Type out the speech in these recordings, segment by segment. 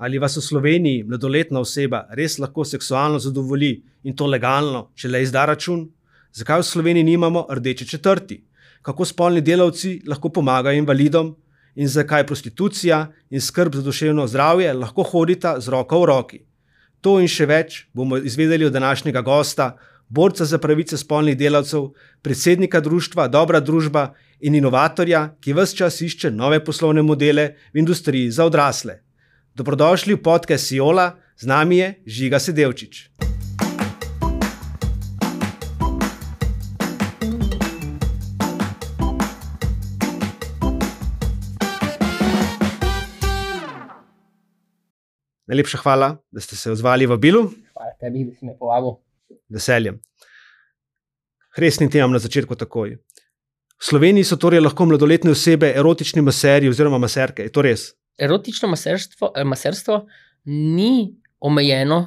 ali vas v Sloveniji mladoletna oseba res lahko seksualno zadovolji in to legalno, če le izda račun? Zakaj v Sloveniji nimamo rdeče četrti? Kako spolni delavci lahko pomagajo invalidom in zakaj prostitucija in skrb za duševno zdravje lahko hodita z roko v roki? To in še več bomo izvedeli od današnjega gosta, borca za pravice spolnih delavcev, predsednika društva Dobra družba in inovatorja, ki vse čas išče nove poslovne modele v industriji za odrasle. Dobrodošli v podcast Siola, z nami je Žiga Sedevčič. Najlepša hvala, da ste se odzvali v Bilu. Hvala tebi, da si me povabil. Veseljem. Resni temam na začetku takoj. V Sloveniji so torej lahko mladoletne osebe erotični maserji oziroma maserke. Je to res? Erotično maserstvo, eh, maserstvo ni omejeno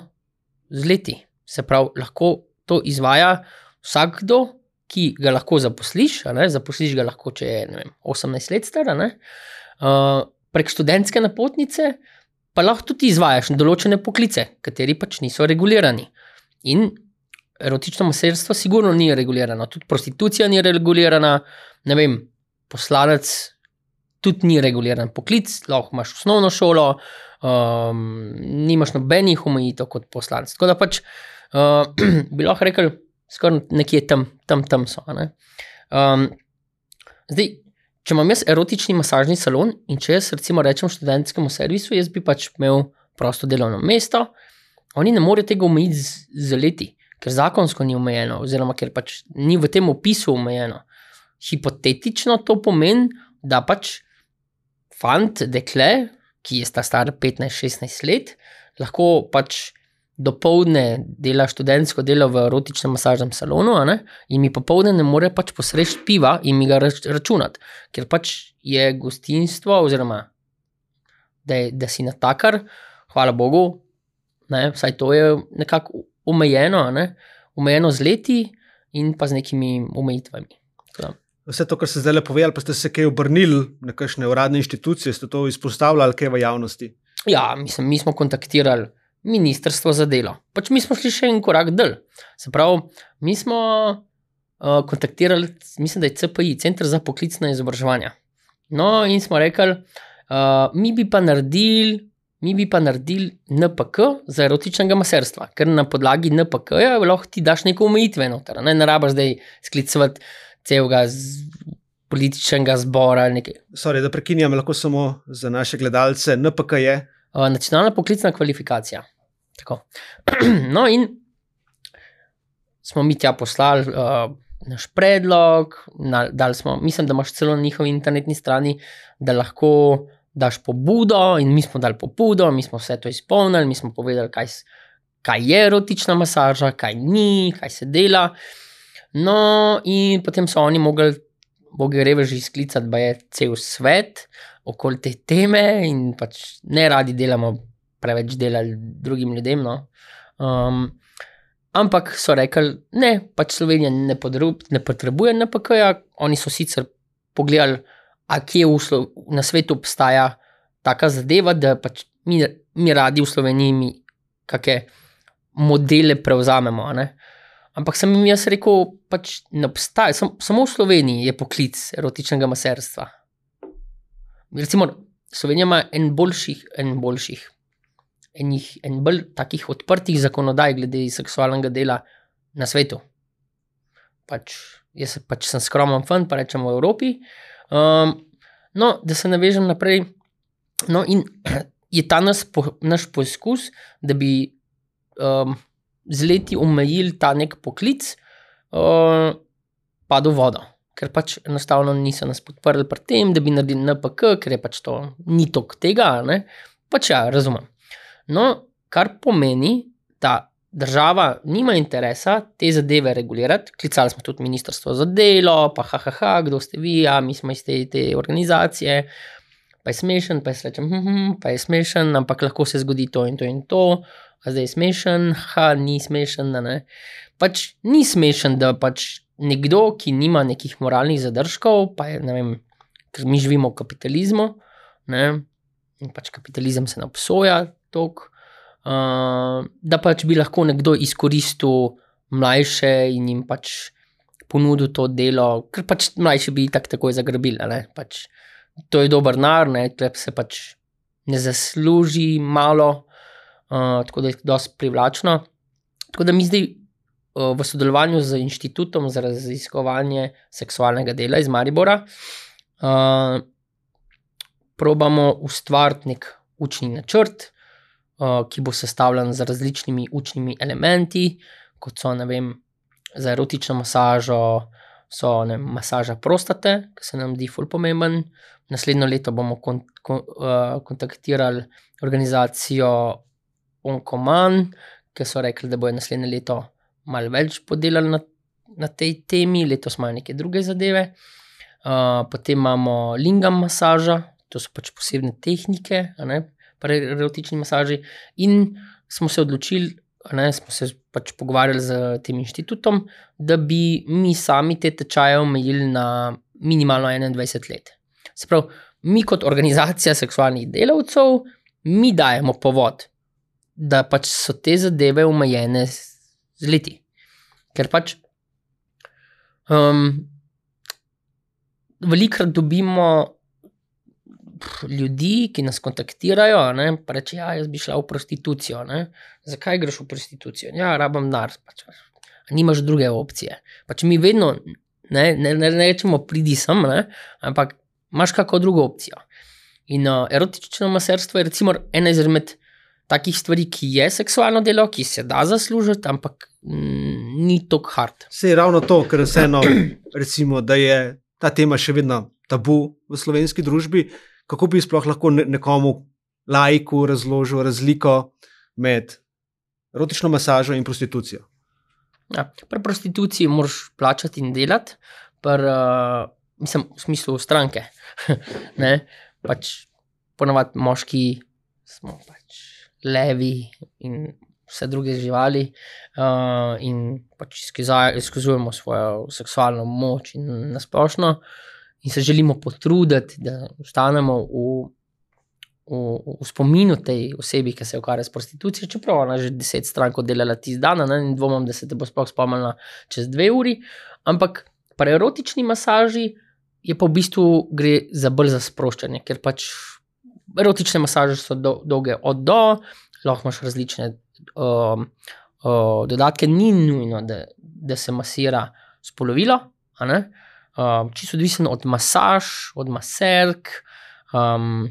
z leti. Se pravi, lahko to izvaja vsakdo, ki ga lahko zaposliš. Zaposliš ga lahko, če je vem, 18 let star. Uh, prek študentske napotnice, pa lahko tudi izvajaš določene poklice, kateri pač niso regulirani. In erotično maserstvo, sigurno ni regulirano, tudi prostitucija ni regulirana, ne vem, poslanec tudi ni reguliran poklic, lahko imaš osnovno šolo, um, nimaš nobenih omejitev kot poslanec. Tako da pač uh, bi lahko rekel, skoraj nekje tam, tam, tam so. Um, zdaj, če imam jaz erotični masažni salon in če jaz recimo rečem študentskemu servisu, jaz bi pač imel prosto delovno mesto, oni ne morejo tega omejiti z, z leti, ker zakonsko ni omejeno, oziroma ker pač ni v tem opisu omejeno. Hipotetično to pomeni, da pač fant, dekle, ki je star 15-16 let, lahko pač dopoledne dela študentsko delo v erotičnem masažnem salonu, in mi popoldne ne more pač posreči piva in mi ga računati, ker pač je gostinstvo, oziroma da, je, da si na takar, hvala Bogu, ne, vsaj to je nekako omejeno, ne, omejeno z leti in pa z nekimi omejitvami. Vse to, kar ste zdaj povedali, pa ste se kaj obrnili na kakšne uradne inštitucije, ste to izpostavljali, kaj v javnosti? Ja, mislim, mi smo kontaktirali ministrstvo za delo. Pač mi smo šli še en korak dol. Se pravi, mi smo uh, kontaktirali, mislim, da je CPI, Center za poklicno izobraževanje. No, in smo rekli, uh, mi bi pa naredili. Mi bi pa naredili NPK za erotičnega maserstva, ker na podlagi NPK-ja lahko ti daš neko omejitve. Noter, ne ne rabiš zdaj sklicovati celega političnega zbora. Sorry, da prekinjam, lahko samo za naše gledalce. NPK je. Uh, nacionalna poklicna kvalifikacija. Tako. No, in smo mi tja poslali uh, naš predlog, na, smo, mislim, da imaš celo na njihovi internetni strani, da lahko daš pobudo, in mi smo dali pobudo, mi smo vse to izpolnili, mi smo povedali, kaj, kaj je erotična masaža, kaj ni, kaj se dela. No, in potem so oni mogli, boge reveži, sklicati, da je cel svet okoli te teme, in pač ne radi delamo preveč delali drugim ljudem. No. Um, ampak so rekli, ne, pač Slovenija ne, podrub, ne potrebuje NPK-ja. Oni so sicer pogledali, kje v, na svetu obstaja taka zadeva, da pač mi, mi radi v Sloveniji kakšne modele prevzamemo. Ne. Ampak sem jim jaz rekel, pač ne obstaja, sam, samo v Sloveniji je poklic erotičnega maserstva. Recimo, Slovenija ima en boljših, en boljših, enih en bolj takih odprtih zakonodaj glede seksualnega dela na svetu. Pač, jaz pač sem skromen, fant, pa rečemo v Evropi. Um, no, da se navežem naprej. No, in je ta nas, po, naš poskus, da bi um, z leti omejili ta nek poklic, uh, pa do voda. Ker pač enostavno niso nas podprli pri tem, da bi naredili NPK, ker je pač to ni tok tega. Ne? Pač ja, razumem. No, kar pomeni, da država nima interesa te zadeve regulirati. Klicali smo tudi ministrstvo za delo, pa haha, kdo ste vi, ja, mi smo iz te, te organizacije. Pa je smešen, pa je srečen, hm, hm, pa je smešen, ampak lahko se zgodi to in to in to, a zdaj je smešen, ha, ni smešen. Ne? Pač ni smešen, da pač nekdo, ki nima nekih moralnih zadržkov, pa je, ne vem, ker mi živimo v kapitalizmu, ne? in pač kapitalizem se ne obsoja, tok, uh, da pač bi lahko nekdo izkoristil mlajše in jim pač ponudil to delo, ker pač mlajši bi tako takoj zagrabili. Pač, to je dober nar, ne, se pač ne zasluži malo, uh, tako da je dosti privlačno. Tako da mi zdaj v sodelovanju z Inštitutom za raziskovanje seksualnega dela iz Maribora uh, probamo ustvariti nek učni načrt, uh, ki bo sestavljen z različnimi učnimi elementi, kot so vem, za erotično masažo. So ne, masaža prostate, ki se nam zdi fully pomemben. Naslednjo leto bomo kon, kon, uh, kontaktirali organizacijo Onkoman, ki so rekli, da bojo naslednje leto malo več podelali na, na tej temi, letos imajo neke druge zadeve. Uh, potem imamo lingam masaža, to so pač posebne tehnike, pri erotični masaži. In smo se odločili, ne, smo se pač pogovarjali z tem inštitutom, da bi mi sami te tečaje omejili na minimalno 21 let. Se pravi, mi kot organizacija seksualnih delavcev, mi dajemo povod, da pač so te zadeve omejene z leti. Ker pač um, velikokrat dobimo ljudi, ki nas kontaktirajo, ne, pa reče, ja, jaz bi šla v prostitucijo. Ne. Zakaj greš v prostitucijo? Ja, rabam denar. Pač, nimaš druge opcije. Pač mi vedno ne, ne, ne, ne rečemo, pridi sem, ne, ampak imaš kakšno drugo opcijo. In uh, erotično maserstvo je ena izmed takih stvari, ki je seksualno delo, ki se da zaslužiti, ampak mm, ni tako hard. Se je ravno to, ker vseeno, recimo, da je ta tema še vedno tabu v slovenski družbi. Kako bi sploh lahko nekomu, laiku, razložil razliko med erotično masažo in prostitucijo? Ja, pri prostituciji moraš plačati in delati, pri, uh, mislim, v smislu stranke. ne, pač ponovadi moški smo pač levi in vse druge živali, uh, in pač izkazujemo svojo seksualno moč in nasplošno, in se želimo potruditi, da ostanemo v, v, v spominu tej osebi, ki se ukvarja s prostitucijo, čeprav ona že deset stran delala ti zdaj, in dvomim, da se te bo sploh spomnila čez dve uri. Ampak pri erotični masaži je pa v bistvu gre za bolj za sproščanje, ker pač erotične masaže so do, dolge od do, lahko imaš različne um, uh, dodatke, ni nujno, da, da se masira spolovilo. Um, čisto odvisno od masaž, od maserk. Um,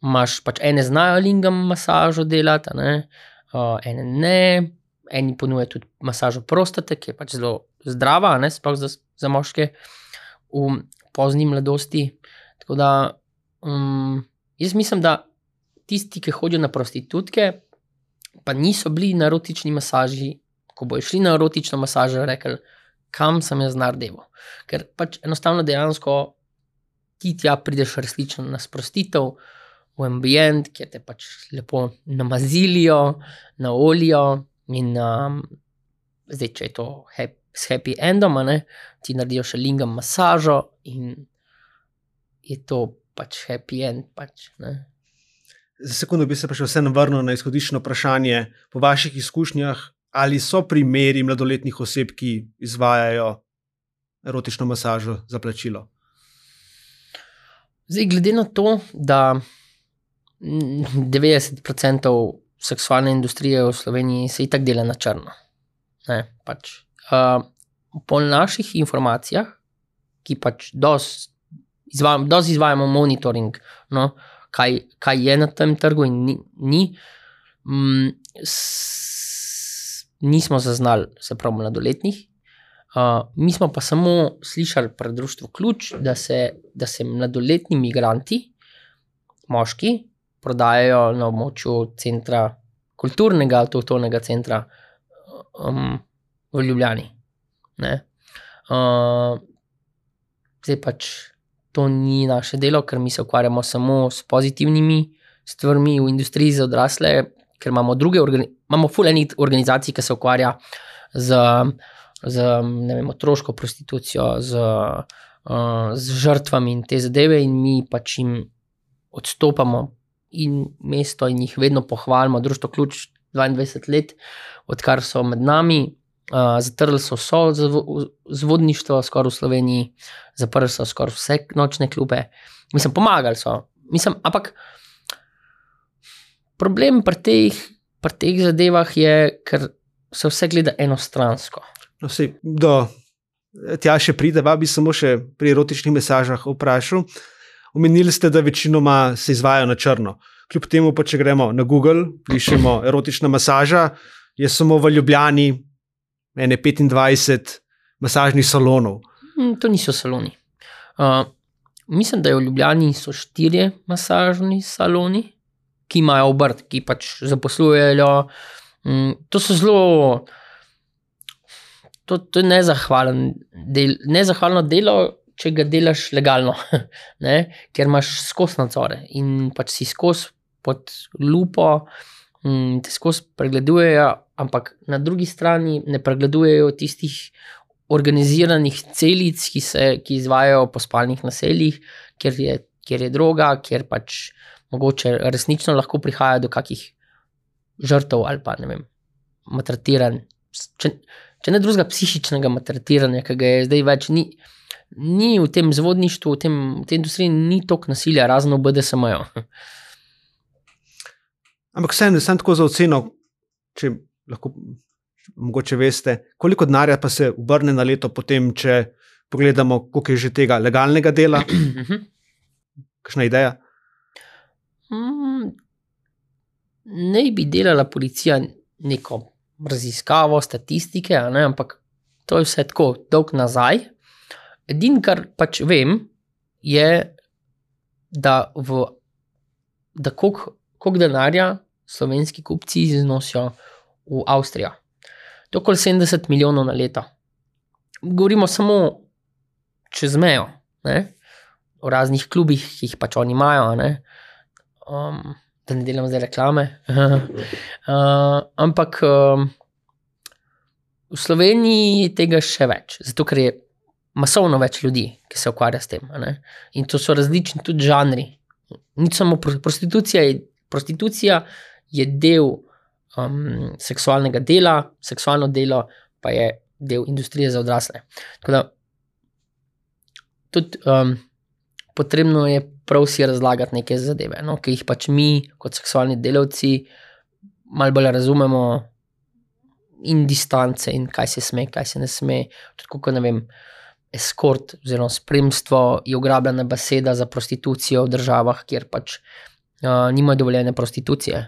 Máš pač ene znajo lingam masažo delati, uh, ene ne, eni ponujajo tudi masažo prostate, ki je pač zelo zdrava, sploh za, za moške v pozni mladosti. Tako da um, Jaz mislim, da tisti, ki hodijo na prostitutke, pa niso bili na erotični masaži, ko bojo šli na erotično masažo, rekli, kam sem jaz naredil. Ker pač enostavno dejansko ti tja prideš resnično na sprostitev. V ambient, kjer te pač lepo namazilijo, na olijo, in um, zdaj, če je to hap, s happy endom, ne, ti naredijo še lingam masažo, in je to pač happy end. Pač, Za sekundu bi se pa še vseeno vrnil na izhodiščno vprašanje. Po vaših izkušnjah, ali so primeri mladoletnih oseb, ki izvajajo erotično masažo za plačilo? Zdaj, glede na to, da 90% seksualne industrije v Sloveniji se itak dela na črno. Ne, pač, uh, po naših informacijah, ki pač dosti izvajamo, dosti izvajamo monitoring, no, kaj, kaj je na tem trgu in ni. ni. Mm, s, nismo zaznali, se pravi, mladoletnih. Uh, mi smo pa samo slišali pred društvom Ključ, da se, da se mladoletni imigranti, moški, prodajajo na območju centra, kulturnega, avtohtonega centra um, v Ljubljani. Uh, zdaj pač to ni naše delo, ker mi se ukvarjamo samo s pozitivnimi stvarmi v industriji za odrasle, ker imamo druge imamo fulejnih organizacij, ki se ukvarja z, z vem, otroško prostitucijo, z, uh, z žrtvami in te zadeve, in mi pač jim odstopamo in mesto in jih vedno pohvalimo. Društvo Ključ 22 let, odkar so med nami. Zatrli so vso zvodništvo, skoraj v Sloveniji, zaprli so skoraj vse nočne klube. Mislim, pomagali so. Mislim, ampak problem pri teh, pri teh zadevah je, ker se vse gleda enostransko. No, sej, do tja še pride, pa bi samo še pri erotičnih mesažah vprašal. Omenili ste, da večinoma se izvajo na črno. Kljub temu, pa če gremo na Google, pišemo erotična masaža, je samo v Ljubljani ene 25 masažnih salonov. Hm, to niso saloni. Uh, mislim, da je v Ljubljani so štirje masažni saloni, ki imajo obrt, ki pač zaposlujejo. Um, to so zelo. To, to je del, nezahvalno delo, če ga delaš legalno, ne? ker imaš skozi nadzore in pač si skozi pod lupo, mm, te skozi pregledujejo, ampak na drugi strani ne pregledujejo tistih organiziranih celic, ki se ki izvajajo po spalnih naseljih, kjer je, kjer je droga, kjer pač mogoče resnično lahko prihaja do kakih žrtev ali pa ne vem, matratiran. Če, če ne drugega psihičnega matratiranja, ki ga je zdaj več ni ni v tem zvodništvu, v, tem, v tej industriji, ni toliko nasilja, razen v BDSM-ju. Ampak vseeno, sem tako za oceno, če lahko, mogoče veste, koliko denarja pa se obrne na leto, potem, če pogledamo, koliko je že tega legalnega dela. Mhm. Kakšna ideja? Mm, ne bi delala policija neko raziskavo, statistike, ampak to je vse tako dolg nazaj. Edino, kar pač vem, je, da, v, da koliko denarja slovenski kupci iznosijo v Avstrijo. To je okoli 70 milijonov na leto. Govorimo samo čez mejo, ne? o raznih klubih, ki jih pač oni imajo. Ne? Um, da ne delamo zdaj reklame. uh, ampak um, v Sloveniji je tega še več, zato ker je masovno več ljudi, ki se ukvarja s tem. In to so različni tudi žanri. Ni samo prostitucija, je, prostitucija je del um, seksualnega dela, seksualno delo pa je del industrije za odrasle. Tako da tudi um, potrebno je prav si razlagati neke zadeve, no, ki jih pač mi, kot seksualni delavci, malo bolj razumemo. In distance, in kaj se sme, kaj se ne sme. Tako, ne vem, eskort, oziroma spremstvo, je ugrabljena beseda za prostitucijo v državah, kjer pač uh, nimajo dovoljene prostitucije.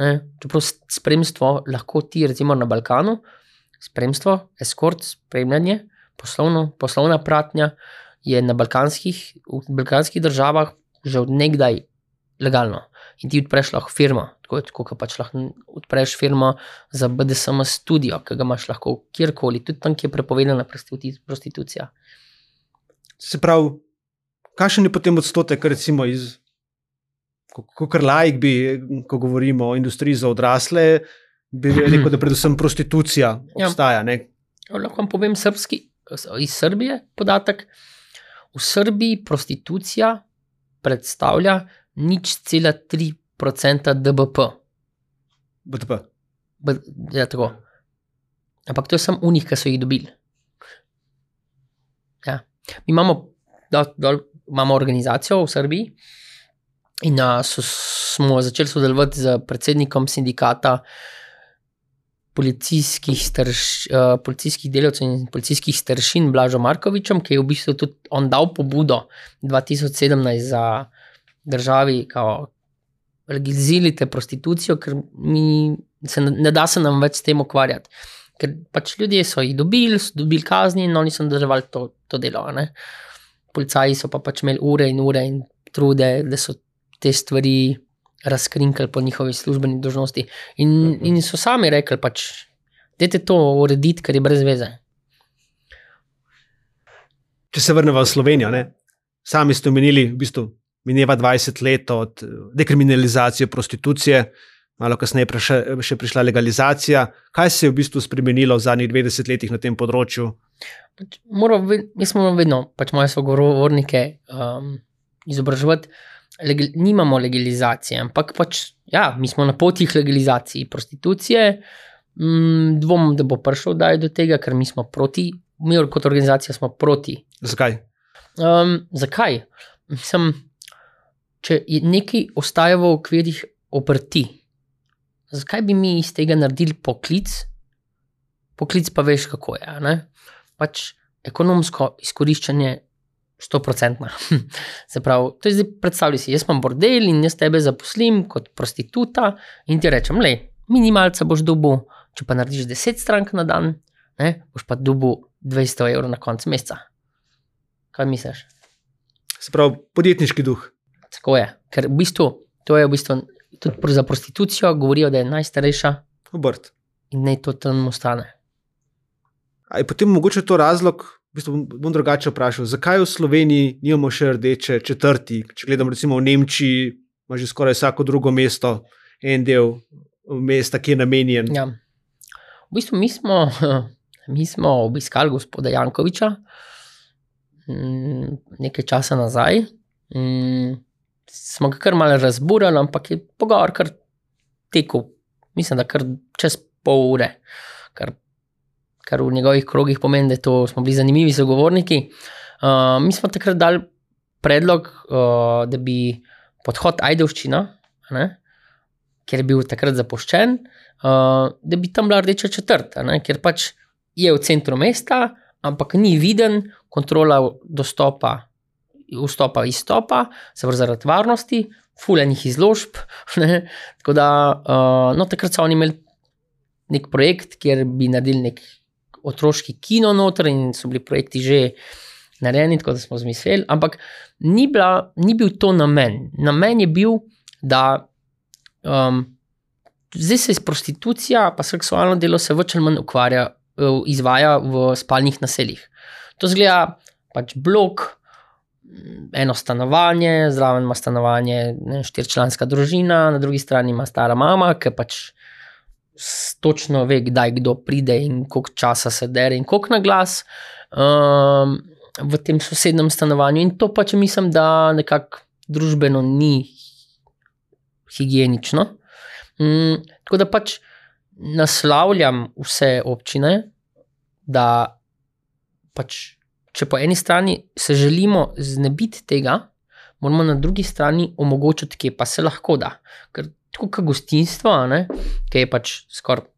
Ne? Čeprav spremstvo lahko ti, recimo na Balkanu, spremstvo, eskort, spremljanje, poslovno, poslovna pratnja je na balkanskih, v balkanskih državah že odnegdaj legalno. In ti odpreš lahko firmo, tako kot pač lahko odpreš firmo za BDSM studio, ki ga imaš lahko kjerkoli, tudi tam, kjer je prepovedana prostitucija. Se pravi, kakšen je potem odstotek, recimo, iz, kot laik bi, ko govorimo o industriji za odrasle, bi rekel, da predvsem prostitucija ja. obstaja. Ja. Lahko vam povem srpski, iz Srbije podatek. V Srbiji prostitucija predstavlja nič cela 3% DBP. BDP. B, ja, tako. Ampak to je samo unih, ki so jih dobili. Ja. Mi imamo, dol, dol, imamo organizacijo v Srbiji in a, so, smo začeli sodelovati z predsednikom sindikata policijskih, starš, a, policijskih delavcev in policijskih staršin Blažo Markovičem, ki je v bistvu tudi on dal pobudo 2017 za državi, kao, legalizirajte prostitucijo, ker mi se ne, ne da se nam več s tem ukvarjati. Ker pač ljudje so jih dobili, so dobili kazni in oni so nadaljevali to, to delo. Ne? Policaji so pa pač imeli ure in ure in trude, da so te stvari razkrinkali po njihovi službeni dožnosti. In, in so sami rekli, pač, da je to urediti, ker je brez veze. Če se vrnemo v Slovenijo, ne? sami ste omenili, v bistvu mineva 20 let od dekriminalizacije prostitucije malo kasneje prišla, še prišla legalizacija. Kaj se je v bistvu spremenilo v zadnjih 20 letih na tem področju? Pač, moramo, mi smo vedno, pač moje sogovornike, um, izobraževati. Legal, nimamo legalizacije, ampak pač, ja, mi smo na poti k legalizaciji prostitucije. Mm, dvomim, da bo prišel do tega, ker mi smo proti, mi kot organizacija smo proti. Zakaj? Um, zakaj? Mislim, če nekaj ostaje v okvirih obrti, zakaj bi mi iz tega naredili poklic? Poklic pa veš, kako je. Ne? Pač ekonomsko izkoriščanje. 100%. Se pravi, to je zdaj predstavljaj si, jaz imam bordel in jaz tebe zaposlim kot prostituta in ti rečem, le, minimalca boš dobil, če pa narediš 10 strank na dan, ne, boš pa dobil 200 evrov na koncu meseca. Kaj misliš? Se pravi, podjetniški duh. Tako je, ker v bistvu to je v bistvu tudi za prostitucijo, govorijo, da je najstarejša obrt. In naj to tam ostane. Ali je potem mogoče to razlog, v bistvu bom drugače vprašal, zakaj v Sloveniji nimamo še rdeče četrti? Če gledamo recimo v Nemčiji, ima že skoraj vsako drugo mesto en del mesta, ki je namenjen. Ja. V bistvu mi smo, mi smo obiskali gospoda Jankoviča mm, nekaj časa nazaj. Mm, smo ga kar malo razburili, ampak je pogovor kar tekel, mislim, da kar čez pol ure. Kar kar v njegovih krogih pomeni, da to smo bili zanimivi sogovorniki. Uh, mi smo takrat dali predlog, uh, da bi podhod Ajdovščina, ne, ker je bil takrat zapuščen, uh, da bi tam bila rdeča četrt, ne, ker pač je v centru mesta, ampak ni viden, kontrola dostopa, vstopa izstopa, se pravi zaradi varnosti, fulejnih izložb. Ne, tako da, uh, no, takrat so oni imeli nek projekt, kjer bi naredili nek otroški kino noter in so bili projekti že narejeni, tako da smo zmislili. Ampak ni, bila, ni bil to namen. Namen je bil, da um, zdaj se iz prostitucija, pa seksualno delo se več ali manj ukvarja, uh, izvaja v spalnih naseljih. To zgleda pač blok. Eno stanovanje, zraven ima stanovanje, štiričlanska družina, na drugi strani ima stara mama, ki pač točno ve, kdaj kdo pride in koliko časa se dere in koliko na glas um, v tem sosednjem stanovanju. In to pač mislim, da nekako družbeno ni higienično. Um, tako da pač naslavljam vse občine, da pač. Če po eni strani se želimo znebiti tega, moramo na drugi strani omogočiti, kje pa se lahko da. Ker tako kot gostinstvo, ki je pač skoraj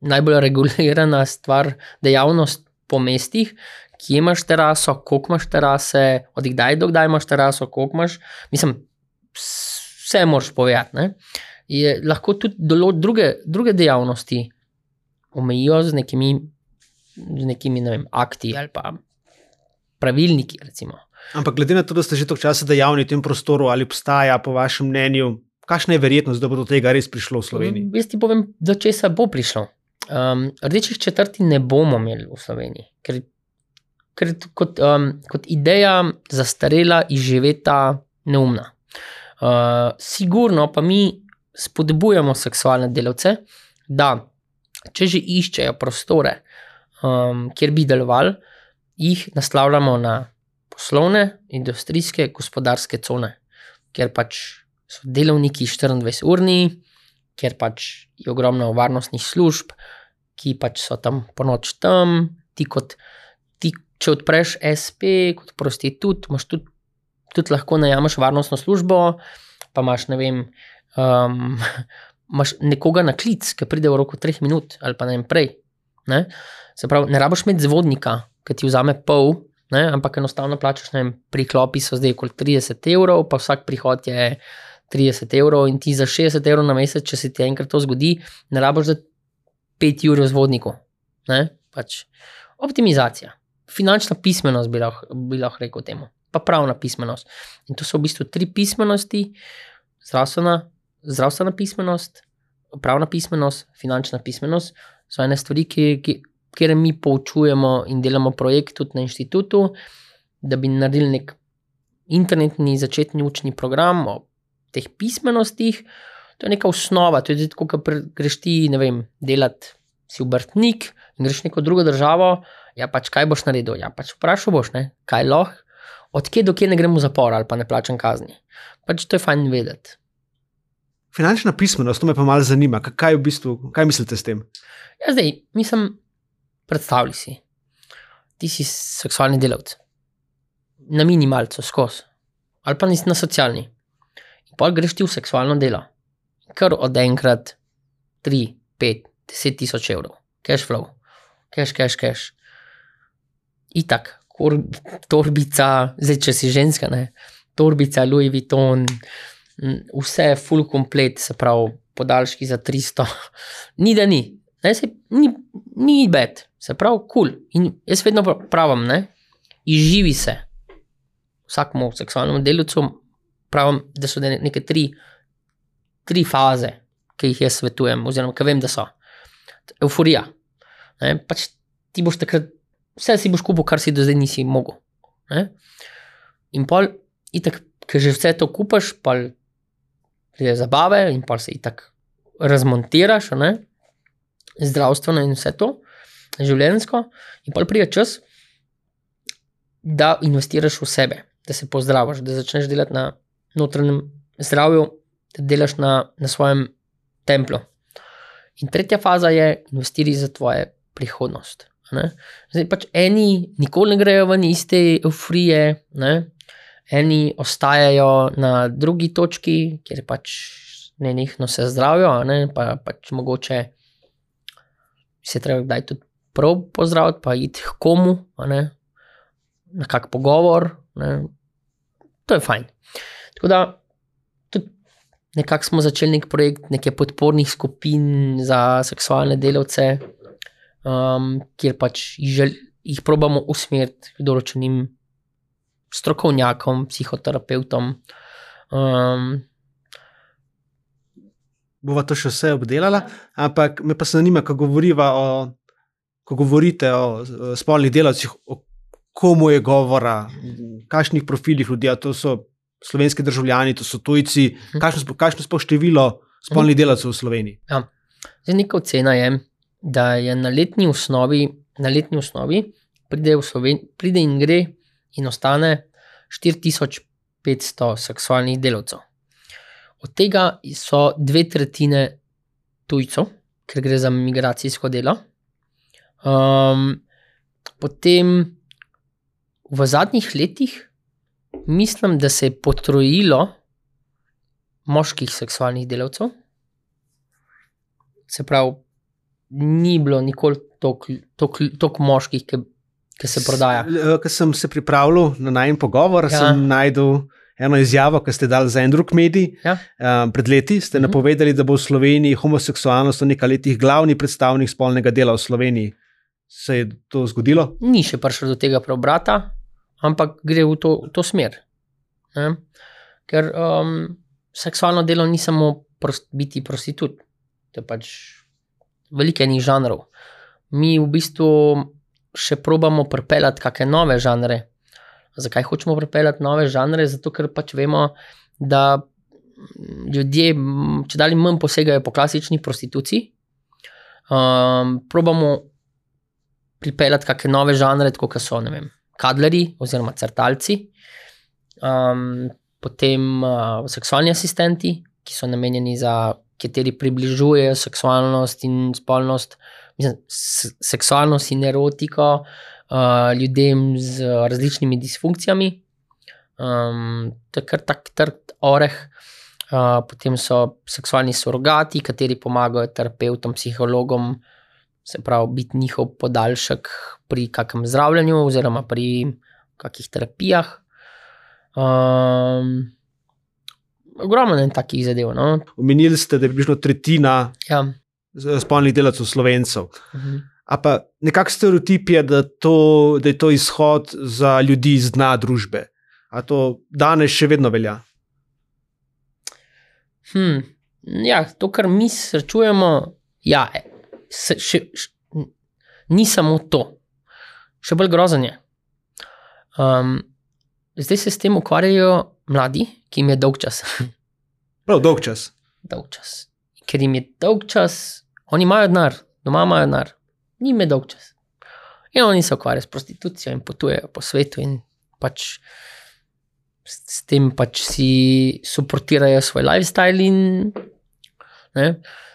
najbolj regulirana stvar, dejavnost po mestih, ki imaš teraso, koliko imaš terase, od kdaj do kdaj imaš teraso, koliko imaš. Mislim, vse moraš povedati. Ne? Je lahko tudi druge, druge dejavnosti omejijo z nekimi, z nekimi ne vem, akti ali pa pravilniki. Recimo. Ampak glede na to, da ste že toliko časa dejavni v tem prostoru, ali obstaja, po vašem mnenju, kakšna je verjetnost, da bo do tega res prišlo v Sloveniji? Jaz ti povem, do česa bo prišlo. Um, rdečih četrti ne bomo imeli v Sloveniji, ker, ker kot, um, kot ideja zastarela, izživeta, neumna. Uh, sigurno pa mi spodbujamo seksualne delavce, da če že iščejo prostore, um, kjer bi delovali, jih naslavljamo na poslovne, industrijske, gospodarske cone, kjer pač so delovniki 24-urni, ker pač je ogromno varnostnih služb, ki pač so tam po noč tam. Ti kot, ti, če odpreš SP, kot prostitut, imaš tudi, tudi lahko najameš varnostno službo, pa imaš ne vem. Um, Máš nekoga na klic, ki pride v roku 3 minut ali pa ne vem prej. Ne, pravi, ne rabiš imeti zvodnika, ki ti vzame pol, ne, ampak enostavno plačeš, ne vem, priklopi so zdaj okoli 30 evrov, pa vsak prihod je 30 evrov in ti za 60 evrov na mesec, če se ti enkrat to zgodi, ne rabiš za 5 ur z vodnikom. Pač. Optimizacija, finančna pismenost bi lahko, bi lahko rekel temu, pa pravna pismenost. In to so v bistvu tri pismenosti: zdravstvena, zdravstvena pismenost, pravna pismenost, finančna pismenost. So ene stvari, ki, ki, kjer mi poučujemo in delamo projekt tudi na inštitutu, da bi naredili nek internetni začetni učni program teh pismenostih, to je neka osnova. To je tako, kot greš ti, ne vem, delati si obrtnik in greš v neko drugo državo. Ja, pač kaj boš naredil? Ja, pač vprašal boš, ne? kaj lahko odkje do kje ne gremo v zapor ali pa ne plačam kazni. Pač to je fajn vedeti. Finančna pismenost, to me pa malo zanima. Kaj, kaj, v bistvu, kaj mislite s tem? Ja, zdaj, mislim, predstavljaj si, ti si seksualni delavec, na minimalcu skozi, ali pa nisi na socialni. Pa greš ti v seksualno delo, kar od enkrat 3, 5, 10 tisoč evrov, cash flow, cash, cash, cash. Itak, kor, torbica, zdaj če si ženska, ne, torbica, Louis Vuitton, vse je full komplet, se pravi, podaljški za 300, ni da ni, ne, se, ni, bed, se pravi, kul. Cool. In jaz vedno pra- pravim, ne, izživi se. Vsakmu seksualnemu delavcu pravim, da so ne- neke tri, tri faze, ki jih jaz svetujem, oziroma ki vem, da so. Euforija. Ne, pač ti boš takrat, vse si boš kupil, kar si do zdaj nisi mogel. Ne? In pol, itak, ker že vse to kupaš, pa pride zabave in pa se itak razmontiraš, ne? zdravstveno in vse to, življenjsko, in pa pride čas, da investiraš v sebe, da se pozdraviš, da začneš delati na notranjem zdravju, da delaš na, na svojem templu. In tretja faza je, investiraj za tvojo prihodnost. Ne? Zdaj pač eni nikoli ne grejo ven iz te euforije, eni ostajajo na drugi točki, kjer pač ne njihno se zdravijo, ne? pa pač mogoče se treba kdaj tudi prav pozdraviti, pa iti k komu, na kak pogovor. Ne? To je fajn. Tako da nekako smo začeli nek projekt nekaj podpornih skupin za seksualne delavce, um, kjer pač jih, žel, jih probamo usmeriti k določenim strokovnjakom, psihoterapeutom. Um, Bova to še vse obdelala, ampak me pa zanima, ko, o, ko govorite o eh, spolnih delavcih, o komu je govora, kakšnih profilih ljudi, to so slovenski državljani, to so tujci, kakšno, spo- kakšno sploh število spolnih delavcev v Sloveniji. Zdaj, neka ocena je, da je na letni osnovi, na letni osnovi pride, Sloven, pride in gre in ostane 4500 seksualnih delavcev. Od tega so dve tretjine tujcev, ker gre za migracijsko delo. Um, potem v zadnjih letih mislim, da se je potrojilo moških seksualnih delavcev. Se pravi, ni bilo nikoli toliko moških, ki, ki se prodaja. Ker sem se pripravljal na najen pogovor, Ja. sem najdel eno izjavo, ki ste dali za en drug medij. Ja. Um, pred leti ste Mhm. uh -huh. napovedali, da bo v Sloveniji homoseksualnost v nekaj letih glavni predstavnik spolnega dela v Sloveniji. Se je to zgodilo? Ni še prišlo do tega preobrata, ampak gre v to, v to smer. Ne? Ker um, seksualno delo ni samo prost, biti prostitut, to je pač veliko enih žanrov. Mi v bistvu še probamo pripeljati kakšne nove žanre. Zakaj hočemo pripeljati nove žanre? Zato, ker pač vemo, da ljudje, če dalje manj posegajo po klasični prostituciji. Um, probamo pripeljati kakšne nove žanre, kot so ne vem, kadleri oziroma crtalci, um, potem uh, seksualni asistenti, ki so namenjeni za kateri približujejo seksualnost in spolnost, mislim, seksualnost in erotiko uh, ljudem z različnimi disfunkcijami. Um, to je kar tak trd oreh. Uh, potem so seksualni surrogati, kateri pomagajo terapeutom, psihologom, se pravi, biti njihov podaljšek pri kakem zdravljenju oziroma pri kakih terapijah. Um, ogromno je takih zadev. No? Omenili ste, da je približno tretjina Ja. spolnih delavcev slovencev. mhm. A pa nekakšen stereotip je, da, to, da je to izhod za ljudi iz dna družbe. A to danes še vedno velja? Hmm. Ja, to, kar mi srečujemo, ja, se, še, še, ni samo to, še bolj grozen je. Um, zdaj se s tem ukvarjajo mladi, ki jim je dolg čas. Prav dolg čas. dolg čas. Ker jim je dolg čas, oni imajo denar, doma imajo denar, njim je dolg čas. In oni se ukvarjajo s prostitucijo in potujejo po svetu in pač s tem pač si suportirajo svoj lifestyle. In, ne.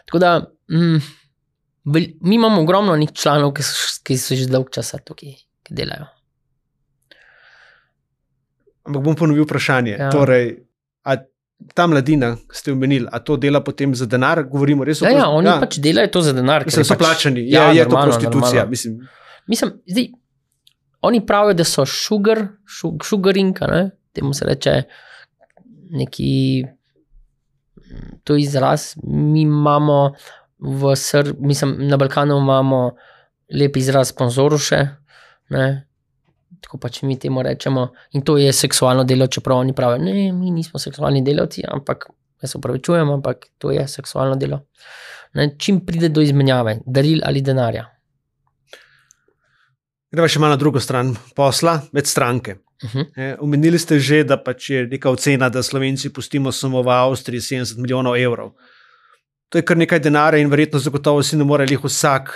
Tako da mm, mi imamo ogromno njih članov, ki so, ki so že dolg časa tukaj, ki delajo. Ampak bom ponovil vprašanje. Ja. Torej, ta mladina, ki ste omenili, a to dela potem za denar? Govorimo res o Ja, ja, prost- oni ja. pač delajo to za denar. Mislim, je so pač, plačani. Ja, je to normalno, prostitucija. normalno. Mislim, Mislim, zdaj, oni pravijo, da so sugar, sugarinka, ne? temu se reče neki. To je izraz. Mi imamo v Sr, mislim, na Balkanu imamo lep izraz sponzoruše. Ne? Tako pač mi temu rečemo. In to je seksualno delo, čeprav oni pravijo, ne, mi nismo seksualni delavci, ampak jaz se upravičujem, ampak to je seksualno delo. Ne? Čim pride do izmenjave, daril ali denarja. greva še malo na drugo stran posla, med stranke. Uh -huh. E, Omenili ste že, da pač je neka ocena, da Slovenci pustimo samo v Avstriji 70 milijonov evrov. To je kar nekaj denarja in verjetno zagotovo si ne more jih vsak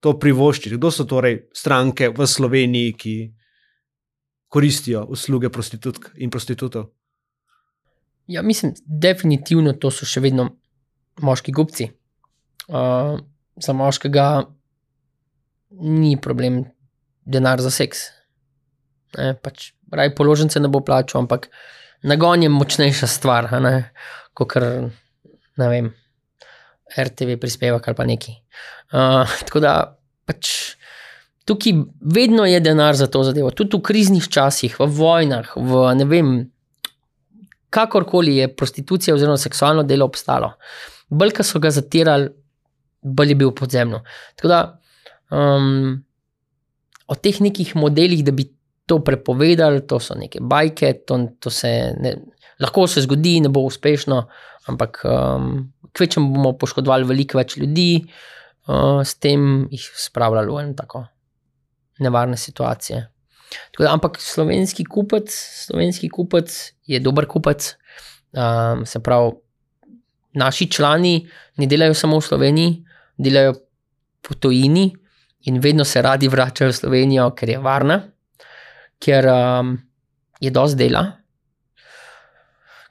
to privoščiti. Kdo so torej stranke v Sloveniji, ki koristijo usluge prostitutk in prostitutov? Ja, mislim, definitivno to so še vedno moški gubci. Uh, za moškega ni problem denar za seks. Ne, pač, raj položnice ne bo plačal, ampak nagon je močnejša stvar, kot kar ne vem, RTV prispevek ali pa neki. Uh, tako da pač. Tukaj vedno je denar za to zadevo, tudi v kriznih časih, v vojnah, v ne vem, kakorkoli je prostitucija oziroma seksualno delo obstalo. Bolj, ko so ga zatirali, bolj je bil podzemno. Tako da um, o teh nekih modelih, da bi to prepovedali, to so neke bajke, to, to se ne, lahko se zgodi, ne bo uspešno, ampak um, kvečem bomo poškodovali veliko več ljudi, uh, s tem jih spravljali v eno tako nevarne situacije. Tako da, ampak slovenski kupec, slovenski kupec je dober kupec. Um, se pravi, naši člani ne delajo samo v Sloveniji, delajo po tujini in vedno se radi vračajo v Slovenijo, ker je varna, ker um, je dosti dela,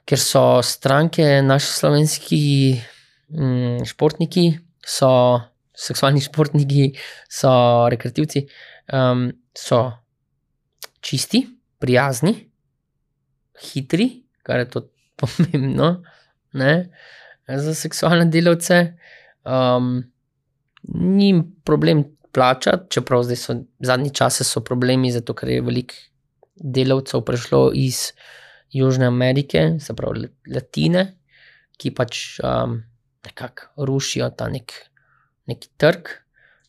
ker so stranke, naši slovenski um, športniki, so seksualni športniki, so rekreativci, um, so čisti, prijazni, hitri, kar je tudi pomembno ne, za seksualne delavce. Um, ni jim problem plačati, čeprav zdaj so zadnji čase so problemi, zato ker je veliko delavcev prišlo iz Južne Amerike, se pravi Latine, ki pač um, nekako rušijo ta nek, neki trg.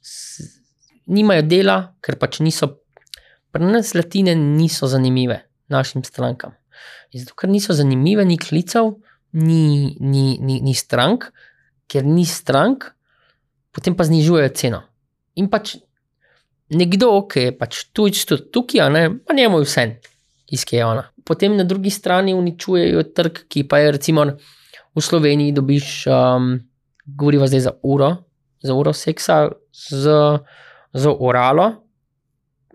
S, nimajo dela, ker pač niso Pri nas latine niso zanimive našim strankam. In zato, ker niso zanimive, ni klicev, ni, ni, ni, ni strank, ker ni strank, potem pa znižujejo ceno. In pač nekdo, ki je pač tujč tudi tukaj, pa njemu je vse, iz kje je ona. Potem na drugi strani uničujejo trg, ki pa je recimo v Sloveniji dobiš, um, govoriva zdaj za uro, za uro seksa z, z oralo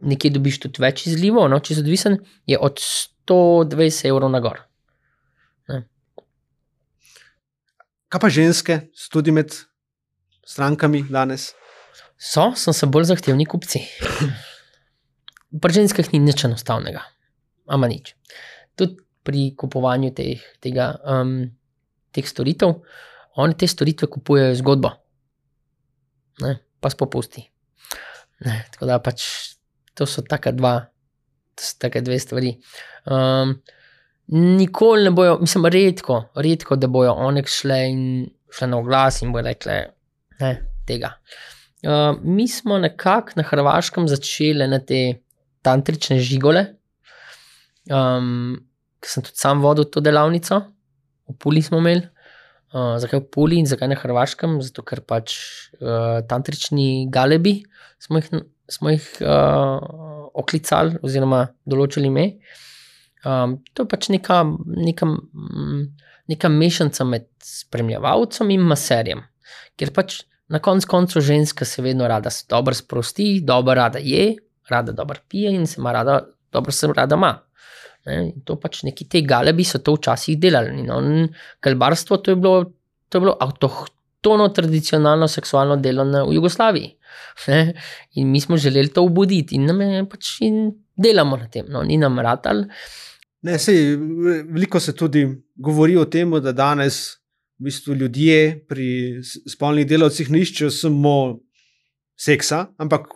nekje dobiš tudi več izlivov, no, če si odvisen, je od 120 evrov na gor. Kaj pa ženske, tudi med strankami danes? So, so se bolj zahtevni kupci. Pri ženskah ni nič enostavnega, ama nič. Tudi pri kupovanju teh, tega, um, teh storitev, oni te storitve kupujejo zgodbo, ne, pa s popusti. Ne, tako da pač to so taka dva, to so take dve stvari. Um, nikoli ne bojo, mislim, redko, redko, da bojo one šle in šle na oglas in bojo rekle, ne, tega. Uh, mi smo nekako na Hrvaškem začeli na te tantrične žigole, um, ki sem tudi sam vodil to delavnico, v Puli smo imeli. Uh, zakaj v Puli in zakaj na Hrvaškem? Zato, ker pač uh, tantrični galebi smo jih, smo jih uh, oklicali, oziroma določili ime. Um, to je pač neka, neka, mm, neka mešanica med spremljevalcem in maserjem, ker pač na koncu koncev ženska se vedno rada dobro sprosti, dobro rada je, rada dobro pije in se ima rada, dobro se rada ima. Ne? To pač neki te galebi so to včasih delali. No? In Kalbarstvo to je bilo, to je bilo avtohtono, tradicionalno seksualno delo na, v Jugoslaviji. Ne? In mi smo želeli to obuditi in, nam je pač in delamo na tem, no? ni nam ratal. Ne, sej, veliko se tudi govori o tem, da danes v bistvu ljudje pri spolnih delavcih ne iščejo samo seksa, ampak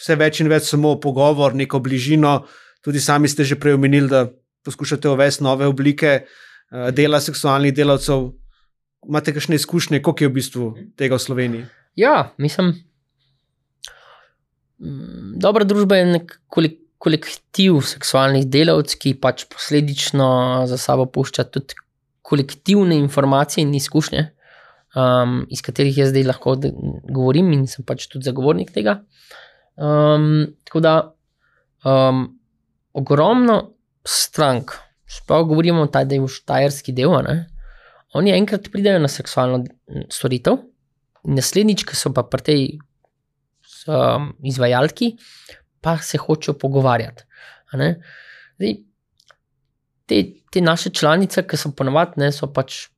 vse več in več samo pogovor, neko bližino. Tudi sami ste že prej omenili, da poskušate uvesti nove oblike uh, dela seksualnih delavcev. Imate kakšne izkušnje, koliko je v bistvu tega v Sloveniji? Ja, mislim, mm, dobra družba je nek kolektiv seksualnih delavcev, ki pač posledično za sabo pušča tudi kolektivne informacije in izkušnje, um, iz katerih jaz zdaj lahko govorim in sem pač tudi zagovornik tega. Um, tako da um, ogromno strank, sploh govorimo o je štajerski del, ne, oni enkrat pridejo na seksualno storitev, naslednjič, ki so pa pri tej um, izvajalki, pa se hočejo pogovarjati. Zdaj, te, te naše članice, ki so ponovadi, ne so pač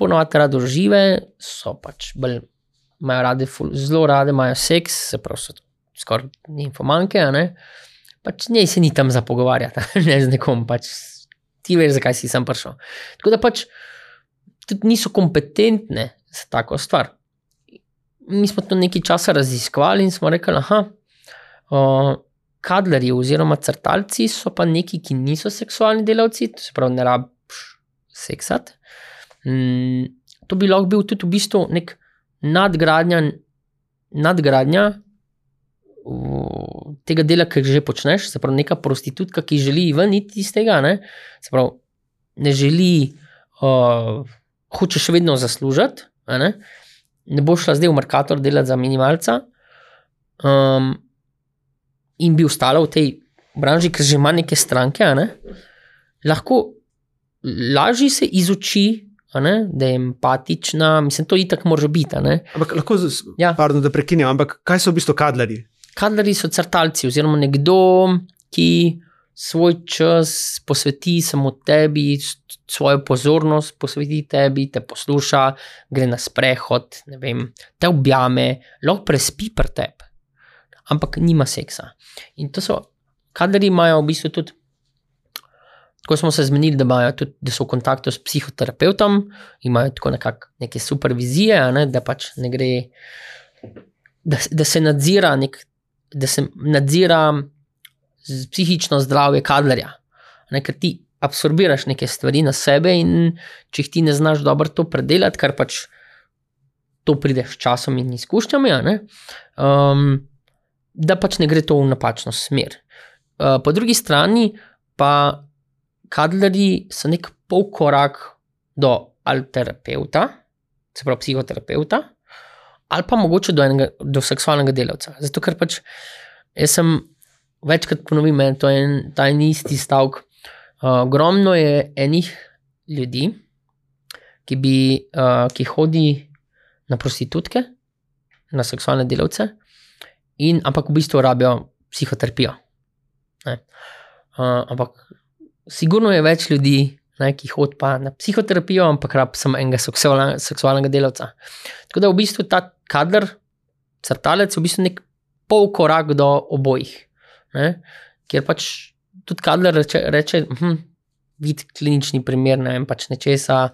ponovadi rado žive, so pač bolj. Imajo rade, zelo rade imajo seks, se pravi, skoraj infomanke. Pač ne se ni tam za pogovarjati, ne z nekom, pač ti veš, zakaj si tam prišel. Tako da pač tudi niso kompetentne za tako stvar. Mi smo to nekaj časa raziskovali in smo rekli, da kadlerji oziroma crtalci so pa neki, ki niso seksualni delavci, to se pravi, ne rabiš seksati. Mm, to bi lahko bil tudi v bistvu nek nadgradnja, nadgradnja uh, tega dela, ki že počneš, se pravi, neka prostitutka, ki želi ven iz tega, ne, se pravi, ne želi, uh, hoče še vedno zaslužiti, ne, ne bo šla zdaj v Merkator delati za minimalca. Um, in bi ostala v tej branži, ker že ima neke stranke, ne? lahko lažje se izuči, ne? da je empatična. Mislim, to itak mora biti. Ampak lahko, ja. pardon, da prekinem, ampak kaj so v bistvu kadlari? Kadlari so crtalci, oziroma nekdo, ki svoj čas posveti samo tebi, svojo pozornost posveti tebi, te posluša, gre na sprehod, vem, te objame, lahko prespi pri tebi ampak nima seksa. In to so, kadri imajo v bistvu tudi, ko smo se zmenili, da, tudi, da so v kontaktu s psihoterapeutom, imajo tako nekak, neke supervizije, ne, da pač ne gre, da, da se nadzira, nek, da se nadzira psihično zdravje kadlerja. Ne, ker ti absorbiraš neke stvari na sebe, in če jih ti ne znaš dobro to predelati, kar pač. To prideš s časom in izkušnjami. Um, da pač ne gre to v napačno smer. Uh, po drugi strani pa kadleri so nek pol korak do alterapeuta, se pravi psihoterapeuta, ali pa mogoče do, enega, do seksualnega delavca. Zato ker pač jaz sem večkrat ponovil, da je to en, ta en isti stavek. Uh, ogromno je enih ljudi, ki, bi, uh, ki hodi na prostitutke, na seksualne delavce, in, ampak v bistvu rabijo psihoterapijo. Uh, ampak, sigurno je več ljudi, ne, ki hodijo pa na psihoterapijo, ampak rabijo samo enega seksualnega, seksualnega delavca. Tako da v bistvu ta kader, crtalec, je v bistvu nek pol korak do obojih. Ne, ker pač tudi kader reče, reče hm, vidi klinični primer, ne vem pač nečesa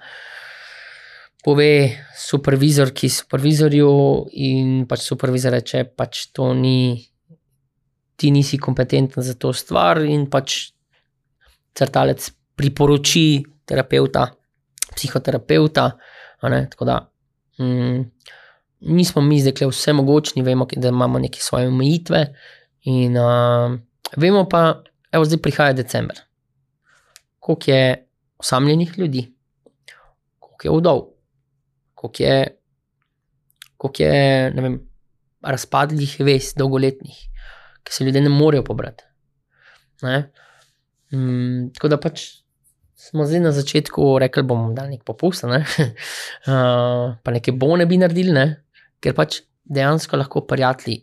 pove supervizor, ki je supervizorju, in pač supervizor reče, pač to ni, ti nisi kompetenten za to stvar, in pač crtalec priporoči terapeuta, psihoterapeuta. Tako da mm, nismo mi zdaj vse mogočni, vemo, da imamo neke svoje omejitve. In uh, vemo pa, da zdaj prihaja decembr, koliko je osamljenih ljudi, koliko je vdov koliko je, koliko je vem, razpadlih vez, dolgoletnih, ki se ljudje ne morejo pobrati. Ne? Mm, tako da pač smo zdaj na začetku rekli, da bomo dali nek popust, ne? uh, pa nekaj bone bi naredili, ne? Ker pač dejansko lahko prijatelji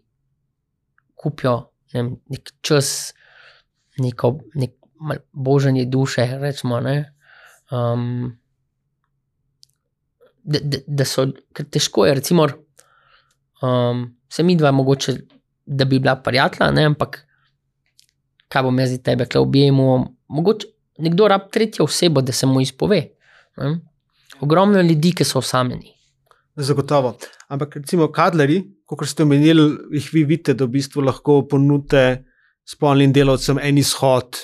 kupijo ne vem, nek čas, neko, nek božanje duše, rečemo. ne, Um, da, da, da so, ker težko je, recimo, um, se mi dva, mogoče, da bi bila prijatelja, ne, ampak kaj bom jaz zdaj tebe, kle objemu. Mogoče nekdo rab tretjo osebo, da se mu izpove. Ne. Ogromno je ljudi, ki so osamljeni. Zagotovo. Ampak, recimo, kadleri, kot ste omenili, jih vi vidite, da v bistvu lahko ponudite spolnim delavcem en izhod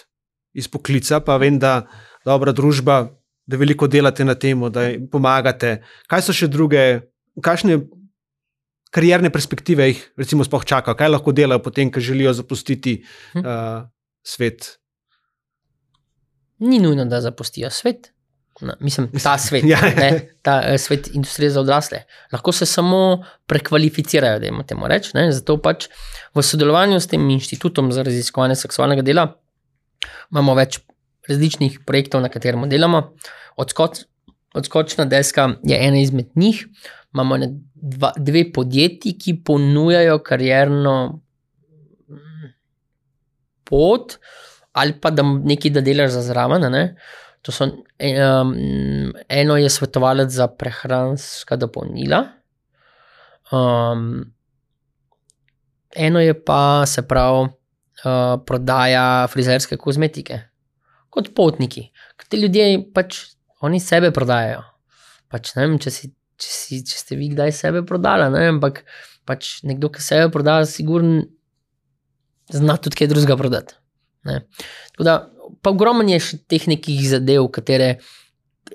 iz poklica, pa vem, da dobra družba, da veliko delate na tem, da jim pomagate. Kaj so še druge, kakšne karierne perspektive jih, recimo, sploh čakajo, kaj lahko delajo potem, ko želijo zapustiti Hm. uh, svet? Ni nujno, da zapustijo svet. No, mislim, ta svet, Ja. ne, ta eh, svet industrije za odrasle. Lahko se samo prekvalificirajo, da jim temu rečem. Zato pač v sodelovanju s tem inštitutom za raziskovanje seksualnega dela imamo več različnih projektov, na katerem delamo. Odskoč, odskočna deska je ena izmed njih. Imamo dva, dve podjetji, ki ponujajo karierno mm, pot, ali pa da nekaj da delaš za zraven. ne. To so, um, eno je svetovalec za prehranska dopolnila, um, eno je pa se pravi uh, prodaja frizerske kozmetike, kot potniki. Ker ti ljudje pač oni sebe prodajajo. Pač, ne vem, če, si, če, si, če ste vi kdaj sebe prodali, ne vem, ampak pač nekdo, ki sebe prodaja, sigurno zna tudi kaj drugega prodati. Ne. Tako da, pa ogromno je še teh nekih zadev, katere,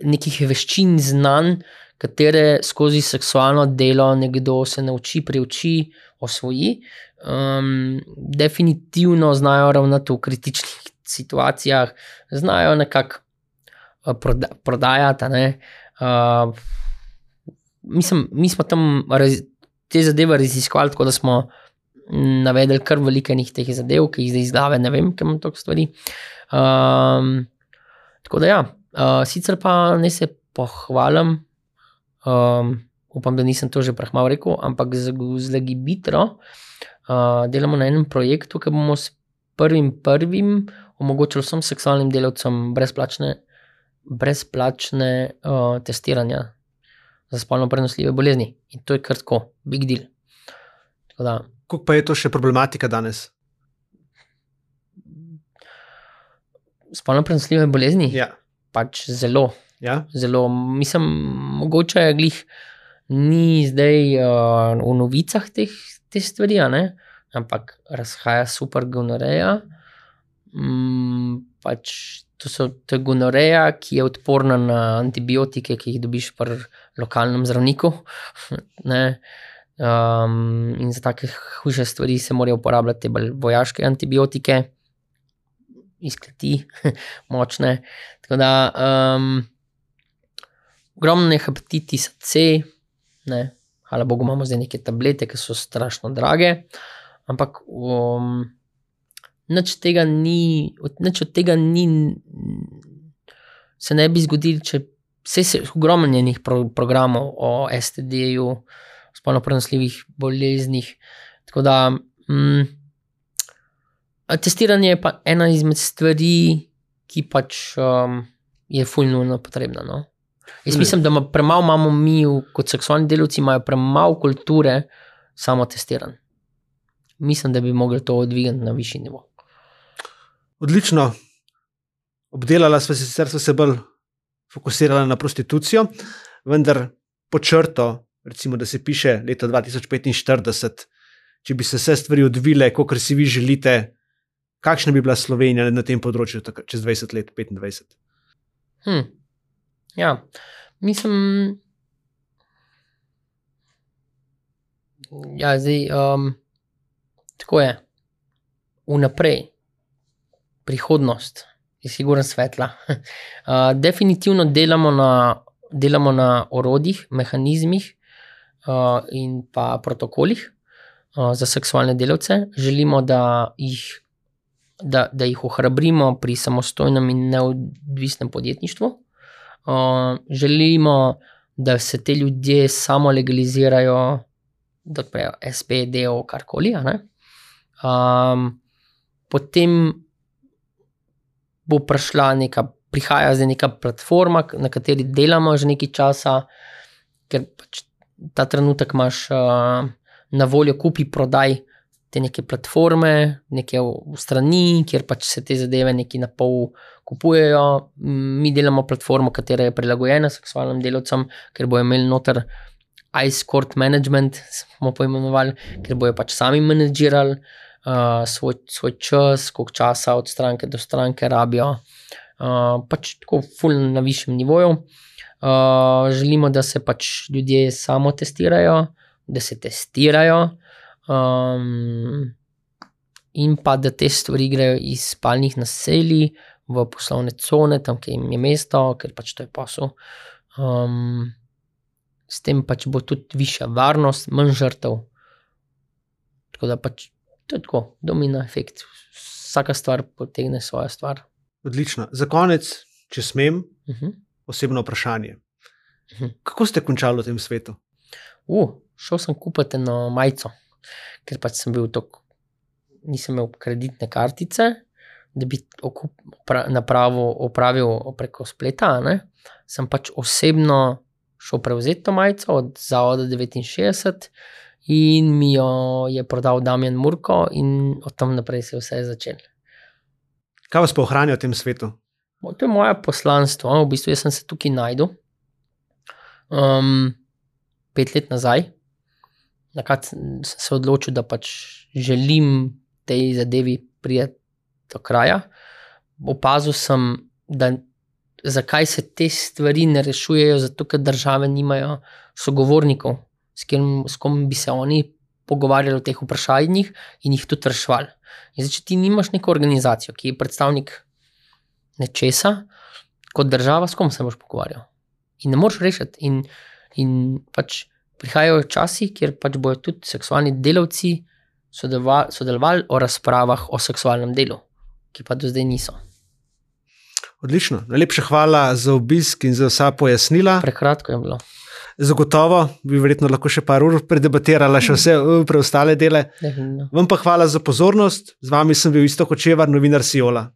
nekih veščin, znanj, katere skozi seksualno delo nekdo se nauči, priuči, osvoji. Um, definitivno znajo ravnati v kritičnih situacijah, znajo nekako uh, proda prodajati. ne. Uh, mislim, mi smo tam raz, te zadeve raziskovali, tako da smo navedli kar veliko enih teh zadev, ki jih zdaj iz glave ne vem, kam toliko stvari. Um, tako da ja, uh, sicer pa ne se pohvalim, um, upam, da nisem to že prehmal rekel, ampak z, z Legibitro uh, delamo na enem projektu, ki bomo s prvim prvim omogočili vsem seksualnim delavcem brezplačne, brezplačne uh, testiranja za spolno prenosljive bolezni. In to je kar tako, big deal. Tako da, Kako pa je to še problematika danes? spolno prenosljive bolezni, Ja. pač zelo, Ja? zelo, mislim, mogoče glih ni zdaj uh, v novicah teh, te stvari, ampak razhaja super gonoreja. Mm, pač to, so, to je gonoreja, ki je odporna na antibiotike, ki jih dobiš pri lokalnem zdravniku. ne. Um, in za take hujše stvari se morajo uporabljati bolj vojaške antibiotike, izkleti, močne. Tako da, um, ogromno je hepatitisa C, ne, hvala Bogu, imamo zdaj neke tablete, ki so strašno drage, ampak um, nič tega ni, od- nič od tega ni, se ne bi zgodilo, če vse se ogromno je enih pro, programov o STD-ju, spolno prenosljivih boleznih. Tako da, mm, testiranje je pa ena izmed stvari, ki pač um, je fulnujno potrebna. No? Jaz Ne. mislim, da ima premalo imamo mi, kot seksualni delavci, imajo premalo kulture samo testiranj. Mislim, da bi mogli to odvigati na višji nivo. Odlično. Obdelala sva se, sicer sva se bolj fokusirala na prostitucijo, vendar po črto, recimo, da se piše leta 2045, če bi se vse stvari odvile, kot si vi želite, kakšna bi bila Slovenija na tem področju čez 20 let, 25? Hm. Ja, mislim. Ja, zdaj, um, tako je. Vnaprej, prihodnost je sigurno svetla. Uh, definitivno delamo na, delamo na orodjih, mehanizmih uh, in pa protokolih uh, za seksualne delavce. Želimo, da jih, da, da jih ohrabrimo pri samostojnem in neodvisnem podjetništvu. Uh, želimo, da se te ljudje samo legalizirajo, da odprejo SPD, karkoli. a ne. Um, potem bo prišla neka, prihaja zdaj neka platforma, na kateri delamo že nekaj časa, ker pač ta trenutek imaš uh, na voljo kupi prodaj te neke platforme, neke strani, kjer pač se te zadeve neki na pol kupujejo. Mi delamo platformo, ki je prilagojena seksualnim delavcem, ker bojo imeli noter ice court management, smo poimenovali, ker bojo pač sami menedžirali uh, svoj, svoj čas, koliko časa od stranke do stranke rabijo. Uh, pač tako ful na višjem nivoju. Uh, želimo, da se pač ljudje samo testirajo, da se testirajo, um, in pa da te stvari grejo iz spalnih naselij v poslovne cone, tam, kjer jim je mesto, ker pač to je posel. Um, s tem pač bo tudi višja varnost, manj žrtev. Tako da pač to je tako, domina efekt. Vsaka stvar potegne svojo stvar. Odlično. Za konec, če smem, uh mhm. -huh. Osebno vprašanje. -huh. Kako ste končali v tem svetu? Uh, šel sem kupiti eno majico ker pač sem bil tako, nisem imel kreditne kartice, da bi napravo opravil preko spleta. Ne? Sem pač osebno šel prevzeti to majico od Zavoda 69 in mi jo je prodal Damien Murko, in od tam naprej se je vse začelo. Kaj vas pa ohranja v tem svetu? To je moje poslanstvo, v bistvu sem se tukaj najdel. Um, pet let nazaj, takrat sem se odločil, da pač želim tej zadevi priti do kraja. Opazil sem, da zakaj se te stvari ne rešujejo, zato ker države nimajo sogovornikov, s, kim, s kom bi se oni pogovarjali o teh vprašanjih in jih tudi reševali. Zdaj, če ti nimaš neko organizacijo, ki je predstavnik nečesa, kot država, s kom se boš pogovarjal. In ne moreš rešiti. In, in pač prihajajo časi, kjer pač bodo tudi seksualni delavci sodelovali, sodelovali o razpravah o seksualnem delu, ki pa do zdaj niso. Odlično. Najlepša hvala za obisk in za vsa pojasnila. Prekratko je bilo. Zagotovo bi verjetno lahko še par ur predebatirala še vse preostale dele. Vam pa hvala za pozornost. Z vami sem bil isto kot čevar, novinar Siola.